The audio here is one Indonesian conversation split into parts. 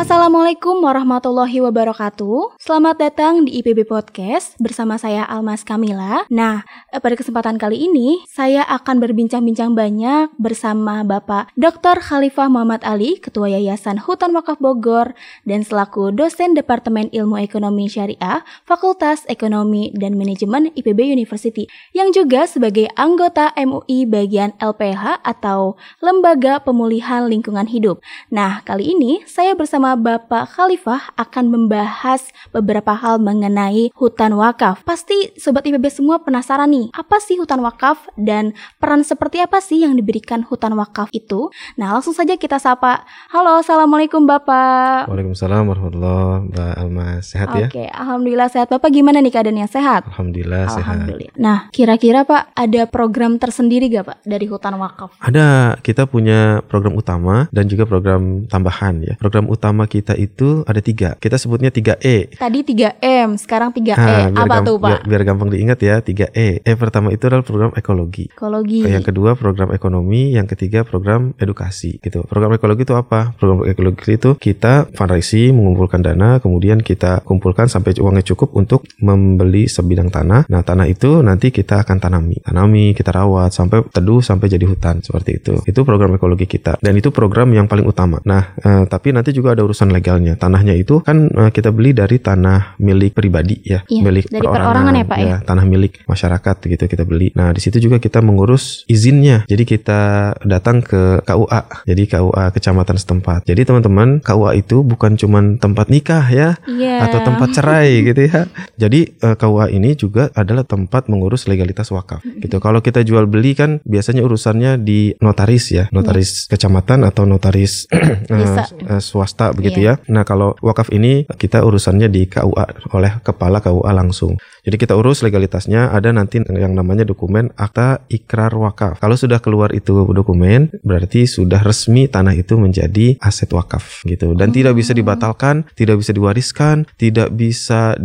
Assalamualaikum warahmatullahi wabarakatuh. Selamat datang di IPB Podcast bersama saya Almas Kamila. Nah, eh, pada kesempatan kali ini saya akan berbincang-bincang banyak bersama Bapak Dr. Khalifah Muhammad Ali, Ketua Yayasan Hutan Wakaf Bogor dan selaku dosen Departemen Ilmu Ekonomi Syariah, Fakultas Ekonomi dan Manajemen IPB University yang juga sebagai anggota MUI bagian LPH atau Lembaga Pemulihan Lingkungan Hidup. Nah, kali ini saya bersama Bapak Khalifah akan membahas beberapa hal mengenai hutan wakaf. Pasti sobat IPB semua penasaran nih, apa sih hutan wakaf dan peran seperti apa sih yang diberikan hutan wakaf itu? Nah, langsung saja kita sapa. Halo, Assalamualaikum Bapak. Waalaikumsalam warahmatullahi Mbak Almas. Sehat ya? Oke, Alhamdulillah sehat. Bapak gimana nih keadaannya? Sehat? Alhamdulillah sehat. Alhamdulillah. Nah, kira-kira Pak ada program tersendiri gak Pak dari hutan wakaf? Ada, kita punya program utama dan juga program tambahan ya. Program utama kita itu ada tiga. Kita sebutnya 3E. Tadi 3M, sekarang 3E. Ah, biar apa tuh Pak? Biar, biar gampang diingat ya, 3E. E pertama itu adalah program ekologi. Ekologi. Yang kedua program ekonomi, yang ketiga program edukasi gitu. Program ekologi itu apa? Program ekologi itu kita fundraising, mengumpulkan dana, kemudian kita kumpulkan sampai uangnya cukup untuk membeli sebidang tanah. Nah, tanah itu nanti kita akan tanami. Tanami, kita rawat sampai teduh sampai jadi hutan seperti itu. Itu program ekologi kita dan itu program yang paling utama. Nah, eh, tapi nanti juga ada urusan legalnya. Tanahnya itu kan eh, kita beli dari tanah milik pribadi ya, Iya, milik dari perorangan ya, Pak, ya? tanah milik masyarakat gitu kita beli. Nah, di situ juga kita mengurus izinnya. Jadi kita datang ke KUA. Jadi KUA kecamatan setempat. Jadi teman-teman, KUA itu bukan cuman tempat nikah ya Iya. atau tempat cerai gitu ya. Jadi eh, KUA ini juga adalah tempat mengurus legalitas wakaf gitu. Kalau kita jual beli kan biasanya urusannya di notaris ya, notaris kecamatan atau notaris eh, swasta begitu ya. Nah, kalau wakaf ini kita urusannya di KUA oleh kepala KUA langsung. Jadi kita urus legalitasnya ada nanti yang namanya dokumen akta ikrar wakaf. Kalau sudah keluar itu dokumen berarti sudah resmi tanah itu menjadi aset wakaf gitu dan tidak bisa dibatalkan, tidak bisa diwariskan, tidak bisa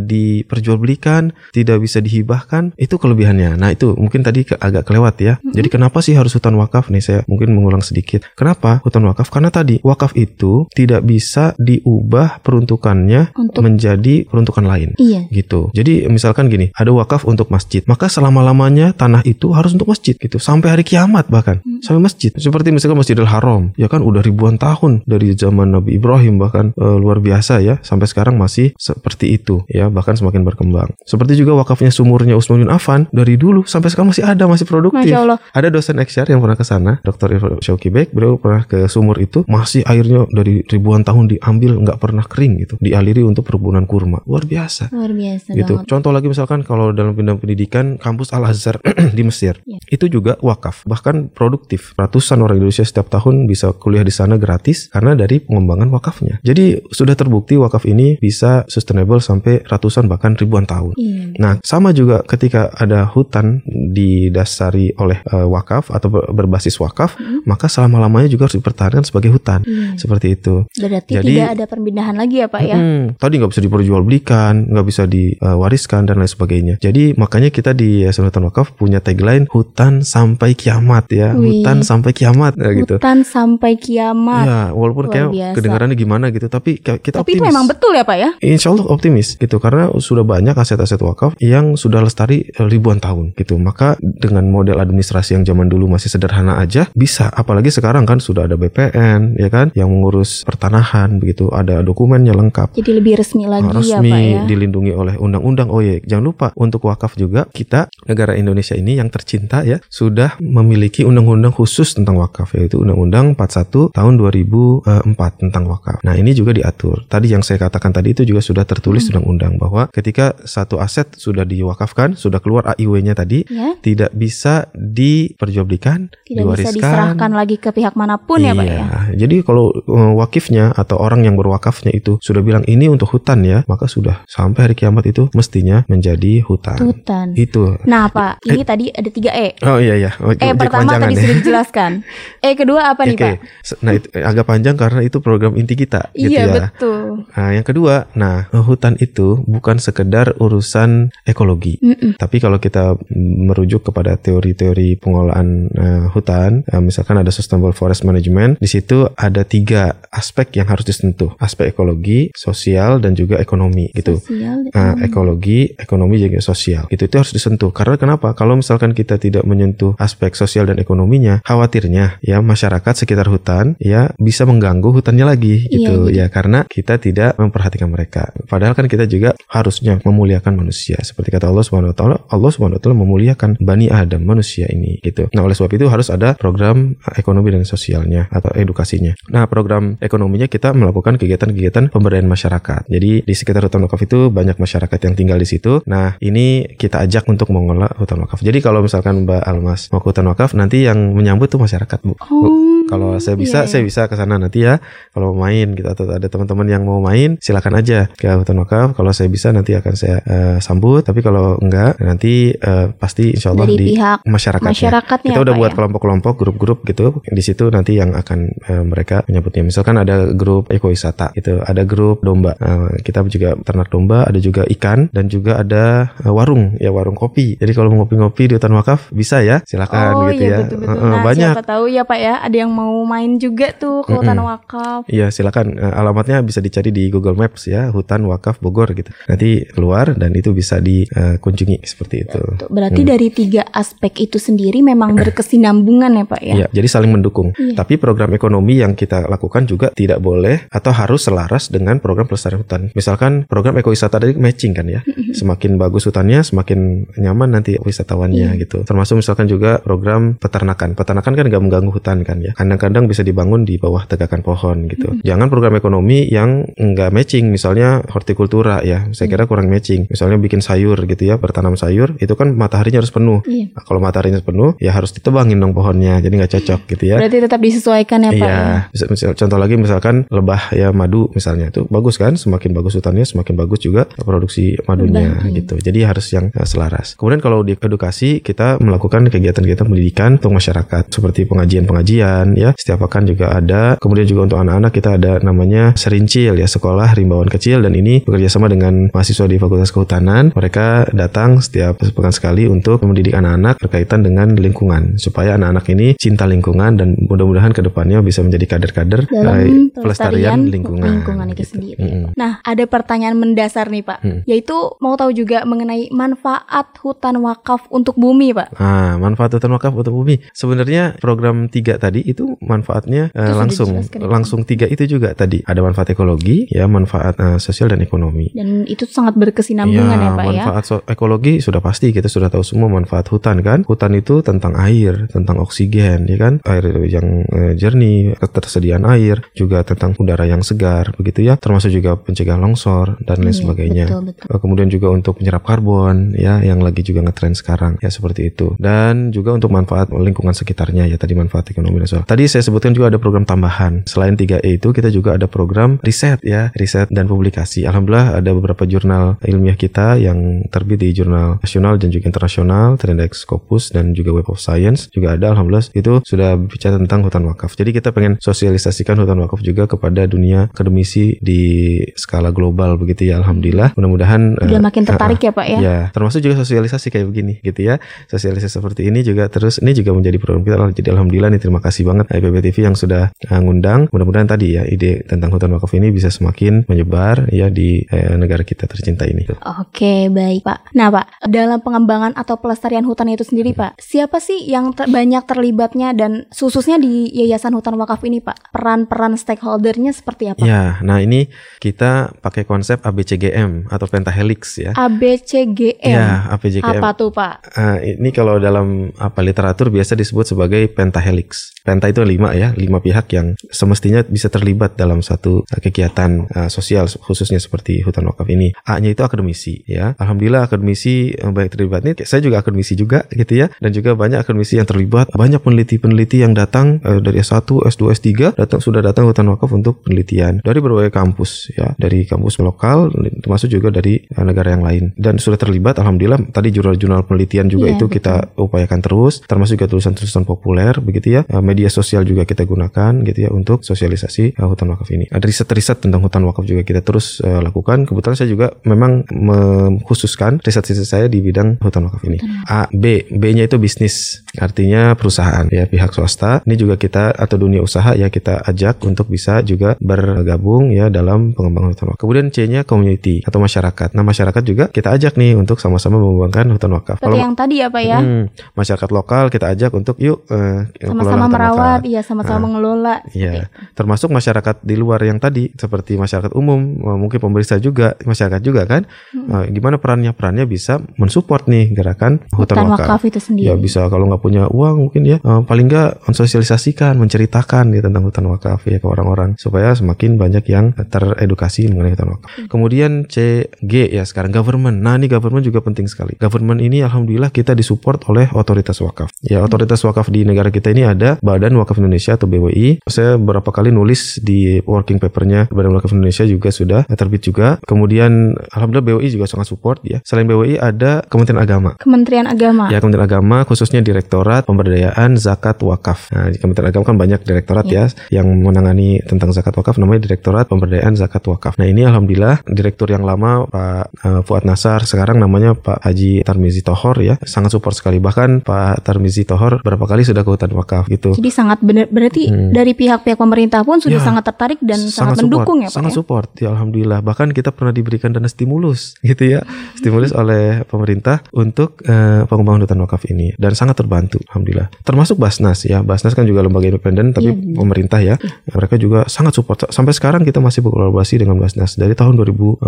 diperjualbelikan, tidak bisa dihibahkan. Itu kelebihannya. Nah, itu mungkin tadi ke- agak kelewat ya. Jadi kenapa sih harus hutan wakaf nih? Saya mungkin mengulang sedikit. Kenapa hutan wakaf? Karena tadi wakaf itu tidak bisa diubah peruntukannya Untuk- menjadi peruntukan lain Iya. gitu. Jadi misalkan gini, ada wakaf untuk masjid, maka selama-lamanya tanah itu harus untuk masjid gitu, sampai hari kiamat bahkan, sampai masjid. Seperti misalkan Masjidil Haram, ya kan udah ribuan tahun dari zaman Nabi Ibrahim bahkan eh, luar biasa ya, sampai sekarang masih seperti itu ya, bahkan semakin berkembang. Seperti juga wakafnya sumurnya Utsman bin Affan dari dulu sampai sekarang masih ada, masih produktif. Masya Allah. Ada dosen XR yang pernah ke sana, Dr. Irfan Syauki Bek, beliau pernah ke sumur itu, masih airnya dari ribuan tahun diambil, nggak pernah kering gitu, dialiri untuk perkebunan kurma. Luar biasa Luar biasa gitu. banget. Contoh lagi misalkan kalau dalam bidang pendidikan kampus Al Azhar di Mesir Ya. itu juga wakaf bahkan produktif ratusan orang Indonesia setiap tahun bisa kuliah di sana gratis karena dari pengembangan wakafnya. Jadi sudah terbukti wakaf ini bisa sustainable sampai ratusan bahkan ribuan tahun. Iya. Nah, sama juga ketika ada hutan didasari oleh eh, wakaf atau ber- berbasis wakaf, maka selama-lamanya juga harus dipertahankan sebagai hutan. Iya. Seperti itu. Berarti Jadi- tidak ada perpindahan lagi ya Pak ya? Mm-mm. Tadi nggak bisa diperjualbelikan, nggak bisa diwariskan dan lain sebagainya. Jadi makanya kita di Yayasan Hutan Wakaf punya tagline hutan sampai kiamat ya, Wih. hutan sampai kiamat ya, gitu. Hutan sampai kiamat. Ya, walaupun Luar kayak biasa. kedengarannya gimana gitu, tapi kita Tapi itu optimis. memang betul ya Pak ya? Insya Allah optimis gitu karena sudah banyak aset-aset wakaf yang sudah lestari eh, ribuan tahun gitu. Maka dengan model administrasi yang zaman dulu masih sederhana aja bisa. Apalagi sekarang kan sudah ada BPN ya kan yang mengurus pertanahan begitu. Ada dokumennya lengkap. Jadi lebih resmi lagi ya resmi Pak ya? dilindungi oleh undang-undang. Oh ya, jangan lupa untuk wakaf juga kita negara Indonesia ini yang tercinta ya sudah memiliki undang-undang khusus tentang wakaf yaitu Undang-Undang 41 tahun 2004 tentang wakaf. Nah, ini juga diatur. Tadi yang saya katakan tadi itu juga sudah tertulis Hmm. undang-undang bahwa ketika satu aset sudah diwakafkan, sudah keluar AIW-nya tadi Ya, tidak bisa diperjualbelikan, tidak bisa diwariskan. diserahkan lagi ke pihak mana pun ya Pak Iya, ya? jadi kalau uh, wakifnya atau atau orang yang berwakafnya itu sudah bilang ini untuk hutan ya, maka sudah sampai hari kiamat itu mestinya menjadi hutan. Hutan. Itu. Nah, Pak, ini tadi ada tiga E. Oh iya iya. Oh, E pertama tadi ya. sudah dijelaskan. E kedua apa nih, Oke. Pak? Se- Nah, itu agak panjang karena itu program inti kita gitu Iya, ya. betul. Nah, yang kedua, nah, hutan itu bukan sekedar urusan ekologi. Mm-mm. Tapi kalau kita merujuk kepada teori-teori pengolahan eh, hutan, eh, misalkan ada sustainable forest management, di situ ada tiga aspek yang harus disentuh: aspek ekologi, sosial, dan juga ekonomi gitu. Sosial. Nah, ekologi, ekonomi juga sosial. Itu itu harus disentuh. Karena kenapa? Kalau misalkan kita tidak menyentuh aspek sosial dan ekonominya, khawatirnya ya masyarakat sekitar hutan ya bisa mengganggu hutannya lagi Iya, gitu jadi- ya karena kita tidak memperhatikan mereka. Padahal kan kita juga harusnya memuliakan manusia. Seperti kata Allah Subhanahu wa taala, Allah Subhanahu wa taala memuliakan Bani Adam, manusia ini gitu. Nah, oleh sebab itu harus ada program eh, ekonomi dan sosialnya atau edukasinya. Nah, program ekonominya kita melakukan kegiatan-kegiatan pemberdayaan masyarakat. Jadi di sekitar hutan wakaf itu banyak masyarakat yang tinggal di situ. Nah, ini kita ajak untuk mengelola hutan wakaf. Jadi kalau misalkan Mbak Almas mau ke hutan wakaf, nanti yang menyambut tuh masyarakat, Bu. Bu, Oh, Kalau saya bisa, iya, saya bisa ke sana nanti ya. Kalau mau main gitu atau ada teman-teman yang mau main, silakan aja ke hutan wakaf. Kalau saya bisa nanti akan saya eh, sambut. Tapi kalau enggak, nanti eh, pasti insya Allah Dari di pihak masyarakatnya. masyarakatnya Kita udah Pak, buat ya? kelompok-kelompok, grup-grup gitu. Di situ nanti yang akan eh, mereka menyebutnya. Misalkan ada grup ekowisata gitu, ada grup domba. Eh, kita juga ternak domba, ada juga ikan dan juga ada eh, warung ya warung kopi. Jadi kalau mau ngopi-ngopi di hutan wakaf bisa ya, silakan oh, gitu iya, ya. betul-betul. Eh, eh, Nah, banyak. siapa tahu ya, Pak ya, ada yang mau main juga tuh ke hutan Mm-mm. wakaf. Iya silakan Eh, alamatnya bisa dicari di Google Maps ya hutan wakaf Bogor gitu nanti keluar dan itu bisa dikunjungi seperti itu. Berarti Hmm. dari tiga aspek itu sendiri memang berkesinambungan ya, Pak ya? Iya, jadi saling mendukung. Iya. Tapi program ekonomi yang kita lakukan juga tidak boleh atau harus selaras dengan program pelestarian hutan. Misalkan program ekowisata tadi matching kan ya. Semakin bagus hutannya, semakin nyaman nanti wisatawannya Iya. gitu. Termasuk misalkan juga program peternakan. Peternakan kan nggak mengganggu hutan kan ya. Kadang-kadang bisa dibangun di bawah tegakan pohon gitu. Jangan program ekonomi yang nggak matching. Misalnya hortikultura ya. Saya kira kurang matching. Misalnya bikin sayur gitu ya, bertanam sayur itu kan mataharinya harus penuh. Iya. Nah, kalau mataharinya penuh, ya harus ditebangin dong pohonnya, jadi nggak cocok gitu ya. Berarti tetap disesuaikan ya, Pak Iya, ya? Misal- contoh lagi misalkan lebah ya madu misalnya itu bagus kan, semakin bagus hutannya semakin bagus juga produksi madunya Iya. gitu. Jadi harus yang eh, selaras. Kemudian kalau di edukasi kita melakukan kegiatan-kegiatan pendidikan untuk masyarakat seperti pengajian-pengajian ya. Setiap pekan juga ada. Kemudian juga untuk anak-anak kita ada namanya Serincil ya sekolah rimbawan kecil dan ini bekerja sama dengan mahasiswa di Fakultas Kehutanan. Mereka datang setiap pekan sekali untuk mendidik anak-anak berkaitan dengan lingkungan supaya anak-anak ini cinta lingkungan dan mudah-mudahan ke depannya bisa menjadi kader-kader eh, pelestarian lingkungan. lingkungan itu gitu. sendiri. Mm-mm. Nah, ada pertanyaan mendasar nih, Pak. Hmm. Yaitu mau tahu juga mengenai manfaat hutan wakaf untuk bumi, Pak. Ah, manfaat hutan wakaf untuk bumi. Sebenarnya program tiga tadi itu manfaatnya sudah langsung, ya, langsung tiga itu juga tadi. Ada manfaat ekologi, ya manfaat eh, sosial dan ekonomi. Dan itu sangat berkesinambungan ya, Pak ya. manfaat so- ekologi sudah pasti kita sudah tahu semua manfaat hutan kan. Hutan itu tentang air, tentang oksigen, ya kan? Air yang eh, jernih, ketersediaan air, juga tentang udara yang segar, begitu ya. Termasuk juga pencegahan longsor dan lain Iya, sebagainya. Betul, betul. Kemudian juga untuk penyerap karbon ya yang lagi juga ngetren sekarang ya seperti itu. Dan juga untuk manfaat lingkungan sekitarnya ya tadi manfaat ekonomi sosial. Tadi saya sebutkan juga ada program tambahan. Selain 3E itu kita juga ada program riset ya, riset dan publikasi. Alhamdulillah ada beberapa jurnal ilmiah kita yang terbit di jurnal nasional dan juga internasional, Trendx Scopus dan juga Web of Science juga ada alhamdulillah itu sudah bicara tentang hutan wakaf. Jadi kita pengen sosialisasikan hutan wakaf juga kepada dunia akademisi di skala global begitu ya alhamdulillah. Mudah-mudahan Udah eh, makin tertarik ya, Pak ya. Ya, termasuk juga sosialisasi kayak begini gitu ya. Sosialisasi seperti ini juga terus ini juga menjadi program kita. Jadi alhamdulillah nih terima kasih banget IPB TV yang sudah uh, ngundang. Mudah-mudahan tadi ya ide tentang hutan wakaf ini bisa semakin menyebar ya di eh, negara kita tercinta ini. Oke, baik Pak. Nah Pak, dalam pengembangan atau pelestarian hutan itu sendiri Pak, siapa sih yang ter- banyak terlibatnya dan khususnya di Yayasan Hutan Wakaf ini Pak? Peran-peran stakeholdernya seperti apa? Ya, nah ini kita pakai konsep ABCGM atau pentahelix ya. ABCGM. Ya, ABCGM. Apa tuh Pak? Eh, ini kalau dalam apa literatur biasa disebut sebagai pentahelix. Penta itu lima ya, lima pihak yang semestinya bisa terlibat dalam satu eh, kegiatan eh, sosial khususnya seperti hutan wakaf ini. A-nya itu akademisi ya. Alhamdulillah akademisi yang banyak terlibat ini. Saya juga akademisi juga gitu ya, dan juga banyak akademisi yang terlibat. Banyak peneliti-peneliti yang datang eh, dari S1, S2, S3 datang sudah datang hutan wakaf untuk untuk penelitian dari berbagai kampus ya, dari kampus lokal termasuk juga dari uh, negara yang lain dan sudah terlibat alhamdulillah tadi jurnal-jurnal penelitian juga Iya, itu betul. kita upayakan terus termasuk juga tulisan-tulisan populer begitu ya. Uh, media sosial juga kita gunakan gitu ya untuk sosialisasi uh, hutan wakaf ini. Ada riset-riset tentang hutan wakaf juga kita terus uh, lakukan. Kebetulan saya juga memang mengkhususkan riset-riset saya di bidang hutan wakaf ini. A, B, B-nya itu bisnis, artinya perusahaan ya pihak swasta. Ini juga kita atau dunia usaha ya kita ajak untuk bisa juga bergabung ya dalam pengembangan hutan wakaf. Kemudian C-nya community atau masyarakat. Nah masyarakat juga kita ajak nih untuk sama-sama mengembangkan hutan wakaf. Seperti yang tadi ya Pak ya. Hmm, masyarakat lokal kita ajak untuk yuk eh, Sama-sama hutan merawat, iya sama-sama Ah. mengelola. Iya, termasuk masyarakat di luar yang tadi seperti masyarakat umum, eh, mungkin pemerintah juga, masyarakat juga kan. Eh, gimana perannya? Perannya bisa mensupport nih gerakan hutan, Hutan wakaf. wakaf itu sendiri. Ya bisa kalau nggak punya uang mungkin ya eh, paling nggak mensosialisasikan, menceritakan ya tentang hutan wakaf ya ke orang-orang supaya semakin banyak yang teredukasi mengenai hutan wakaf. Kemudian C G ya sekarang government. Nah ini government juga penting sekali. Government ini alhamdulillah kita disupport oleh otoritas wakaf. Ya otoritas wakaf di negara kita ini ada Badan Wakaf Indonesia atau BWI. Saya beberapa kali nulis di working papernya Badan Wakaf Indonesia juga sudah terbit juga. Kemudian alhamdulillah BWI juga sangat support ya. Selain BWI ada Kementerian Agama. Kementerian Agama. Ya Kementerian Agama khususnya Direktorat Pemberdayaan Zakat Wakaf. Nah di Kementerian Agama kan banyak direktorat ya yang menangani tentang zakat wakaf namanya Direktorat Pemberdayaan Zakat Wakaf. Nah ini alhamdulillah direktur yang lama Pak eh, Fuad Nasar sekarang namanya Pak Haji Tarmizi Tohor ya. Sangat support sekali. Bahkan Pak Tarmizi Tohor berapa kali sudah ke hutan wakaf gitu. Jadi sangat benar berarti Hmm. dari pihak-pihak pemerintah pun sudah Ya, sangat tertarik dan sangat, support, mendukung ya Pak sangat ya. support ya alhamdulillah. Bahkan kita pernah diberikan dana stimulus gitu ya. Stimulus oleh pemerintah untuk eh, pengembangan hutan wakaf ini. Dan sangat terbantu alhamdulillah. Termasuk Basnas ya. Basnas kan juga lembaga independen tapi Iya, benar. pemerintah ya. Mereka juga sangat support. Sampai sekarang kita masih berkolaborasi dengan Basnas. Dari tahun 2020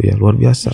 ya luar biasa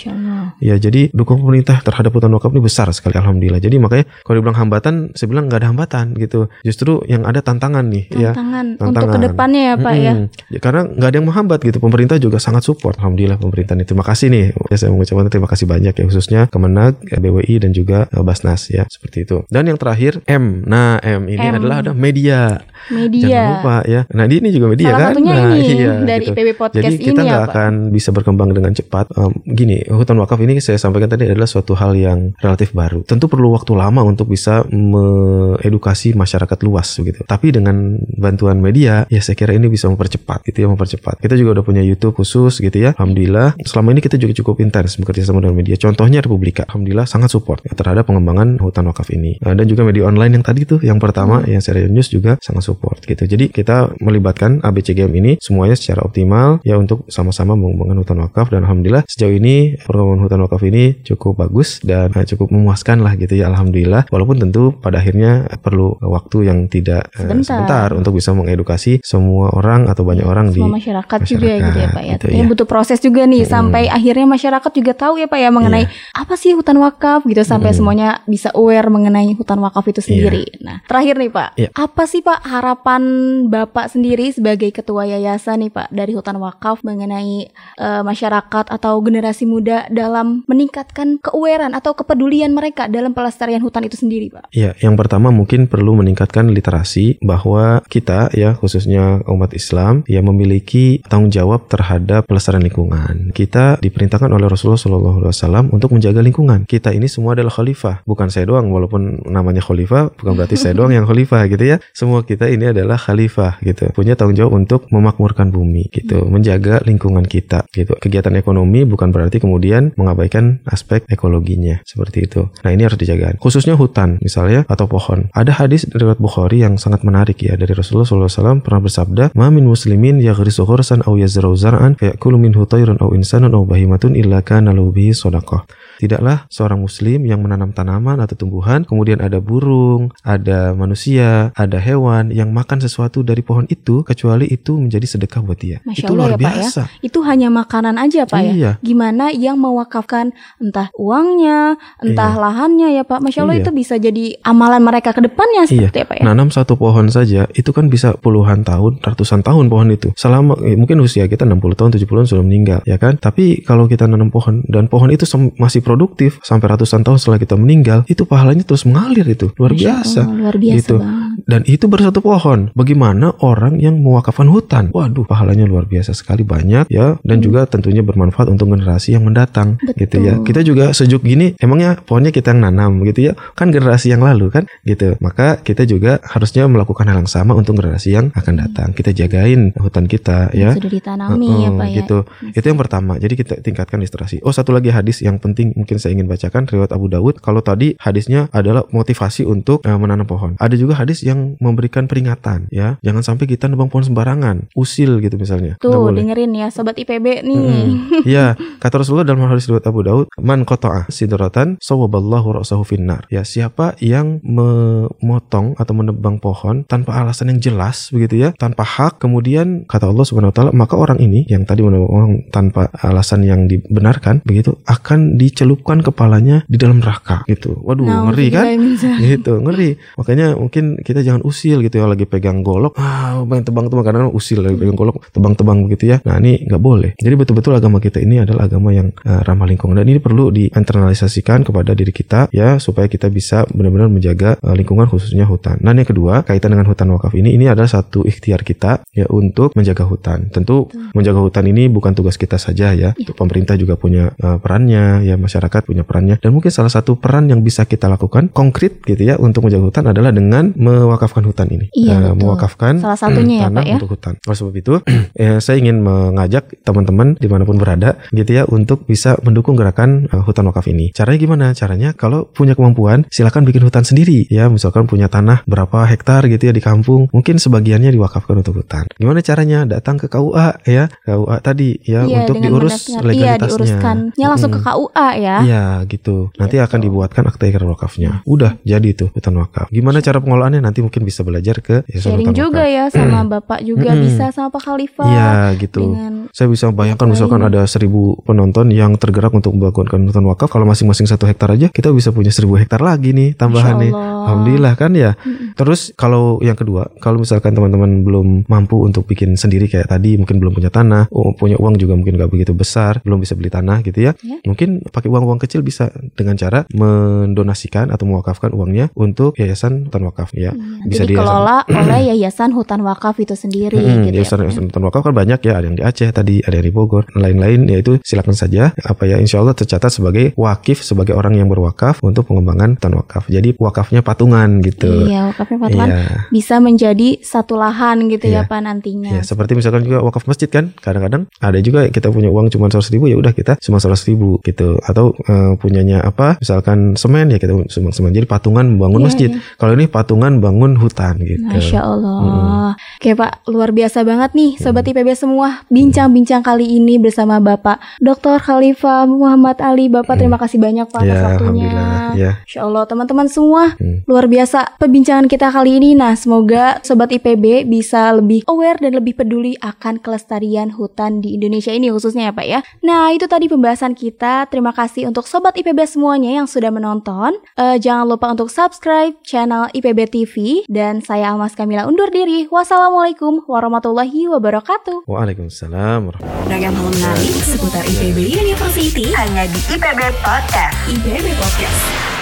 Ya jadi dukungan pemerintah terhadap hutan wakaf ini besar sekali alhamdulillah. Jadi makanya kalau dibilang hambatan, saya bilang nggak ada hambatan gitu. Justru yang ada tantangan nih ya. Tantangan, untuk Tantangan. ke depannya ya Pak ya. Mm-mm. Ya, Karena nggak ada yang menghambat gitu. Pemerintah juga sangat support. Alhamdulillah pemerintah ini. Terima kasih nih. Ya, saya mengucapkan terima kasih banyak ya khususnya Kemenag, ya, BWI dan juga eh, Basnas ya seperti itu. Dan yang terakhir M. Nah M ini M. adalah ada media. Media. Jangan lupa ya. Nah ini juga media Salah kan. satunya nah, ini iya, dari gitu. IPB Podcast Jadi kita ini ya nggak akan bisa berkembang dengan cepat. Em, gini, hutan wakaf ini saya sampaikan tadi adalah suatu hal yang relatif baru. Tentu perlu waktu lama untuk bisa mengedukasi masyarakat luas begitu. Tapi dengan bantuan media, ya saya kira ini bisa mempercepat, gitu ya mempercepat. Kita juga udah punya YouTube khusus gitu ya. Alhamdulillah. Selama ini kita juga cukup intens bekerja sama dengan media. Contohnya Republika, alhamdulillah sangat support ya, terhadap pengembangan hutan wakaf ini. Nah, dan juga media online yang tadi tuh, yang pertama yang serial news juga sangat support gitu. Jadi kita melibatkan ABCGM ini semuanya secara optimal ya untuk sama-sama mengembangkan hutan wakaf dan alhamdulillah sejauh ini pengembangan hutan wakaf ini cukup bagus dan eh, cukup memuaskan lah gitu ya alhamdulillah walaupun tentu pada akhirnya perlu waktu yang tidak eh, Sebentar. sebentar untuk bisa mengedukasi semua orang atau banyak orang di Semua masyarakat, juga ya gitu ya Pak ya. gitu Ini ya. butuh proses juga nih sampai akhirnya masyarakat juga tahu ya Pak ya mengenai apa sih hutan wakaf gitu sampai Mm-mm. semuanya bisa aware mengenai hutan wakaf itu sendiri. Nah, terakhir nih Pak, Iya. apa sih Pak harapan Bapak sendiri sebagai ketua yayasan nih Pak dari hutan wakaf mengenai eh, masyarakat atau generasi muda dalam meningkatkan keawarean atau kepedulian mereka dalam pelestarian hutan itu sendiri Pak? Ya, yang pertama mungkin perlu meningkatkan literasi bahwa kita ya khususnya umat Islam ya memiliki tanggung jawab terhadap pelestarian lingkungan. Kita diperintahkan oleh Rasulullah SAW untuk menjaga lingkungan. Kita ini semua adalah khalifah, bukan saya doang walaupun namanya khalifah bukan berarti saya doang yang khalifah gitu ya. Semua kita ini adalah khalifah gitu. Punya tanggung jawab untuk memakmurkan bumi gitu, menjaga lingkungan kita gitu. Kegiatan ekonomi bukan berarti kemudian mengabaikan aspek ekologinya seperti itu. Nah, ini harus dijaga. Khususnya hutan misalnya atau pohon. Ada hadis riwayat Bukhari yang sangat menarik ya dari Rasulullah SAW pernah bersabda, "Ma min muslimin yaghrisu ghursan aw yazra'u zar'an fayakulu minhu tayrun insanun aw bahimatun illa kana lahu bihi shadaqah." Tidaklah seorang muslim yang menanam tanaman atau tumbuhan, kemudian ada burung, ada manusia, ada hewan yang makan sesuatu dari pohon itu kecuali itu menjadi sedekah buat dia. Masya itu Allah luar ya, Pak, ya. biasa. Itu hanya makanan aja Pak ya. Iya. Gimana yang mewakafkan entah uangnya, entah Iya. lahannya ya Pak. Masya Allah Iya. itu bisa jadi amalan mereka ke depannya Iya. seperti apa ya. Nanam satu pohon saja itu kan bisa puluhan tahun, ratusan tahun pohon itu. Selama eh, mungkin usia kita 60 tahun, 70 tahun sudah meninggal, ya kan? Tapi kalau kita nanam pohon dan pohon itu masih produktif sampai ratusan tahun setelah kita meninggal, itu pahalanya terus mengalir itu. Luar Masya biasa. Allah, luar biasa gitu. banget. dan itu baru satu pohon. Bagaimana orang yang mewakafkan hutan? Waduh, pahalanya luar biasa sekali banyak ya dan Hmm. juga tentunya bermanfaat untuk generasi yang mendatang gitu ya. Betul. Kita juga sejuk gini emangnya pohonnya kita yang nanam gitu ya. Kan generasi yang lalu kan gitu. Maka kita juga harusnya melakukan hal yang sama untuk generasi yang akan datang. Kita jagain hutan kita ya. Sudah ditanami ya Heeh, Pak ya. gitu. Itu yang pertama. Jadi kita tingkatkan literasi. Oh, satu lagi hadis yang penting mungkin saya ingin bacakan riwayat Abu Dawud. Kalau tadi hadisnya adalah motivasi untuk eh, menanam pohon. Ada juga hadis yang memberikan peringatan ya. Jangan sampai kita nebang pohon sembarangan. Usil gitu misalnya. Tuh boleh. dengerin ya sobat IPB nih. Mm-mm. Ya, kata Rasulullah dalam hadis riwayat Abu Daud, "Man qata'a sidratan sawaballahu ra'sahu finnar." Ya, siapa yang memotong atau menebang pohon tanpa alasan yang jelas begitu ya, tanpa hak, kemudian kata Allah Subhanahu wa taala, maka orang ini yang tadi menebang pohon tanpa alasan yang dibenarkan begitu akan dicelupkan kepalanya di dalam neraka gitu. Waduh, Nah, ngeri kan? Gitu ngeri. Makanya mungkin kita jangan usil gitu ya lagi pegang golok. Ah main tebang-tebang kadang usil lagi pegang golok tebang-tebang begitu ya. Nah ini nggak boleh. Jadi betul-betul agama kita ini adalah agama yang eh, ramah lingkungan. Dan ini perlu diinternalisasikan kepada diri kita ya supaya kita bisa benar-benar menjaga eh, lingkungan khususnya hutan. Dan yang kedua kaitan dengan hutan wakaf ini ini adalah satu ikhtiar kita ya untuk menjaga hutan. Tentu menjaga hutan ini bukan tugas kita saja ya. Pemerintah juga punya eh, perannya ya masyarakat punya perannya. Dan mungkin salah satu peran yang bisa kita lakukan konkret gitu ya untuk menjaga hutan adalah dengan mewakafkan hutan ini. Iya, Eh, betul. mewakafkan Salah satunya ya, tanah Pak, ya. untuk hutan. Oleh sebab itu eh, saya ingin mengajak teman-teman di mana pun berada gitu ya untuk bisa mendukung gerakan eh, hutan wakaf ini. Caranya gimana? Caranya kalau punya kemampuan silakan bikin hutan sendiri ya. Misalkan punya tanah berapa hektar gitu ya di kampung mungkin sebagiannya diwakafkan untuk hutan. Gimana caranya? Datang ke KUA ya. KUA tadi ya Iya, untuk diurus Iya, legalitasnya. diuruskannya langsung ke Mm-mm. KUA ya. Iya gitu. Nanti akan dibuatkan akte ikrar wakafnya. Udah jadi itu hutan wakaf. Gimana cara pengelolaannya nanti mungkin bisa belajar ke Yayasan Sharing Hutan juga Wakaf. ya sama Bapak juga bisa sama Pak Khalifah. Iya gitu. Dengan Saya bisa bayangkan Lain. misalkan ada seribu penonton yang tergerak untuk melakukan hutan wakaf. Kalau masing-masing satu hektar aja, kita bisa punya seribu hektar lagi nih tambahan nih. Alhamdulillah kan ya. Mm-mm. Terus kalau yang kedua, kalau misalkan teman-teman belum mampu untuk bikin sendiri kayak tadi, mungkin belum punya tanah, oh, punya uang juga mungkin gak begitu besar, belum bisa beli tanah gitu ya. Ya. Mungkin pakai uang-uang kecil bisa dengan cara mendonasikan atau mewakafkan uangnya untuk yayasan hutan wakaf ya. Iya, Bisa Jadi di yayasan- dikelola oleh Yayasan Hutan Wakaf itu sendiri Hmm, gitu yayasan, ya. Pak, ya. yayasan hutan wakaf kan banyak ya, ada yang di Aceh tadi, ada yang di Bogor, lain-lain ya itu silakan saja apa ya insya Allah tercatat sebagai wakif sebagai orang yang berwakaf untuk pengembangan hutan wakaf. Jadi wakafnya patungan gitu. Iya, wakafnya patungan Iya. bisa menjadi satu lahan gitu ya Iya. Pak nantinya. Ya, seperti misalkan juga wakaf masjid kan, kadang-kadang ada juga kita punya uang cuma seratus ribu ya udah kita cuma seratus ribu gitu, atau eh, punyanya apa, misalkan semen ya kita sumbang semen. Jadi patungan membangun Iya, masjid. iya. Kalau ini patungan bangun hutan gitu. Masya Allah. Mm-mm. Oke Pak, luar biasa banget nih Sobat IPB semua Bincang-bincang kali ini bersama Bapak Dr. Khalifah Muhammad Ali Bapak terima kasih banyak Pak atas Ya, waktunya alhamdulillah. Ya. Masya Allah teman-teman semua Hmm. Luar biasa perbincangan kita kali ini Nah semoga Sobat IPB bisa lebih aware dan lebih peduli Akan kelestarian hutan di Indonesia ini khususnya ya Pak ya Nah itu tadi pembahasan kita Terima kasih untuk Sobat IPB semuanya yang sudah menonton Eh, Jangan lupa untuk subscribe channel IPB TV Dan saya Almas Kamila undur diri Wassalamualaikum warahmatullahi wabarakatuh Waalaikumsalam. warahmatullahi Ragam hal menarik seputar IPB University hanya di IPB Podcast. IPB Podcast.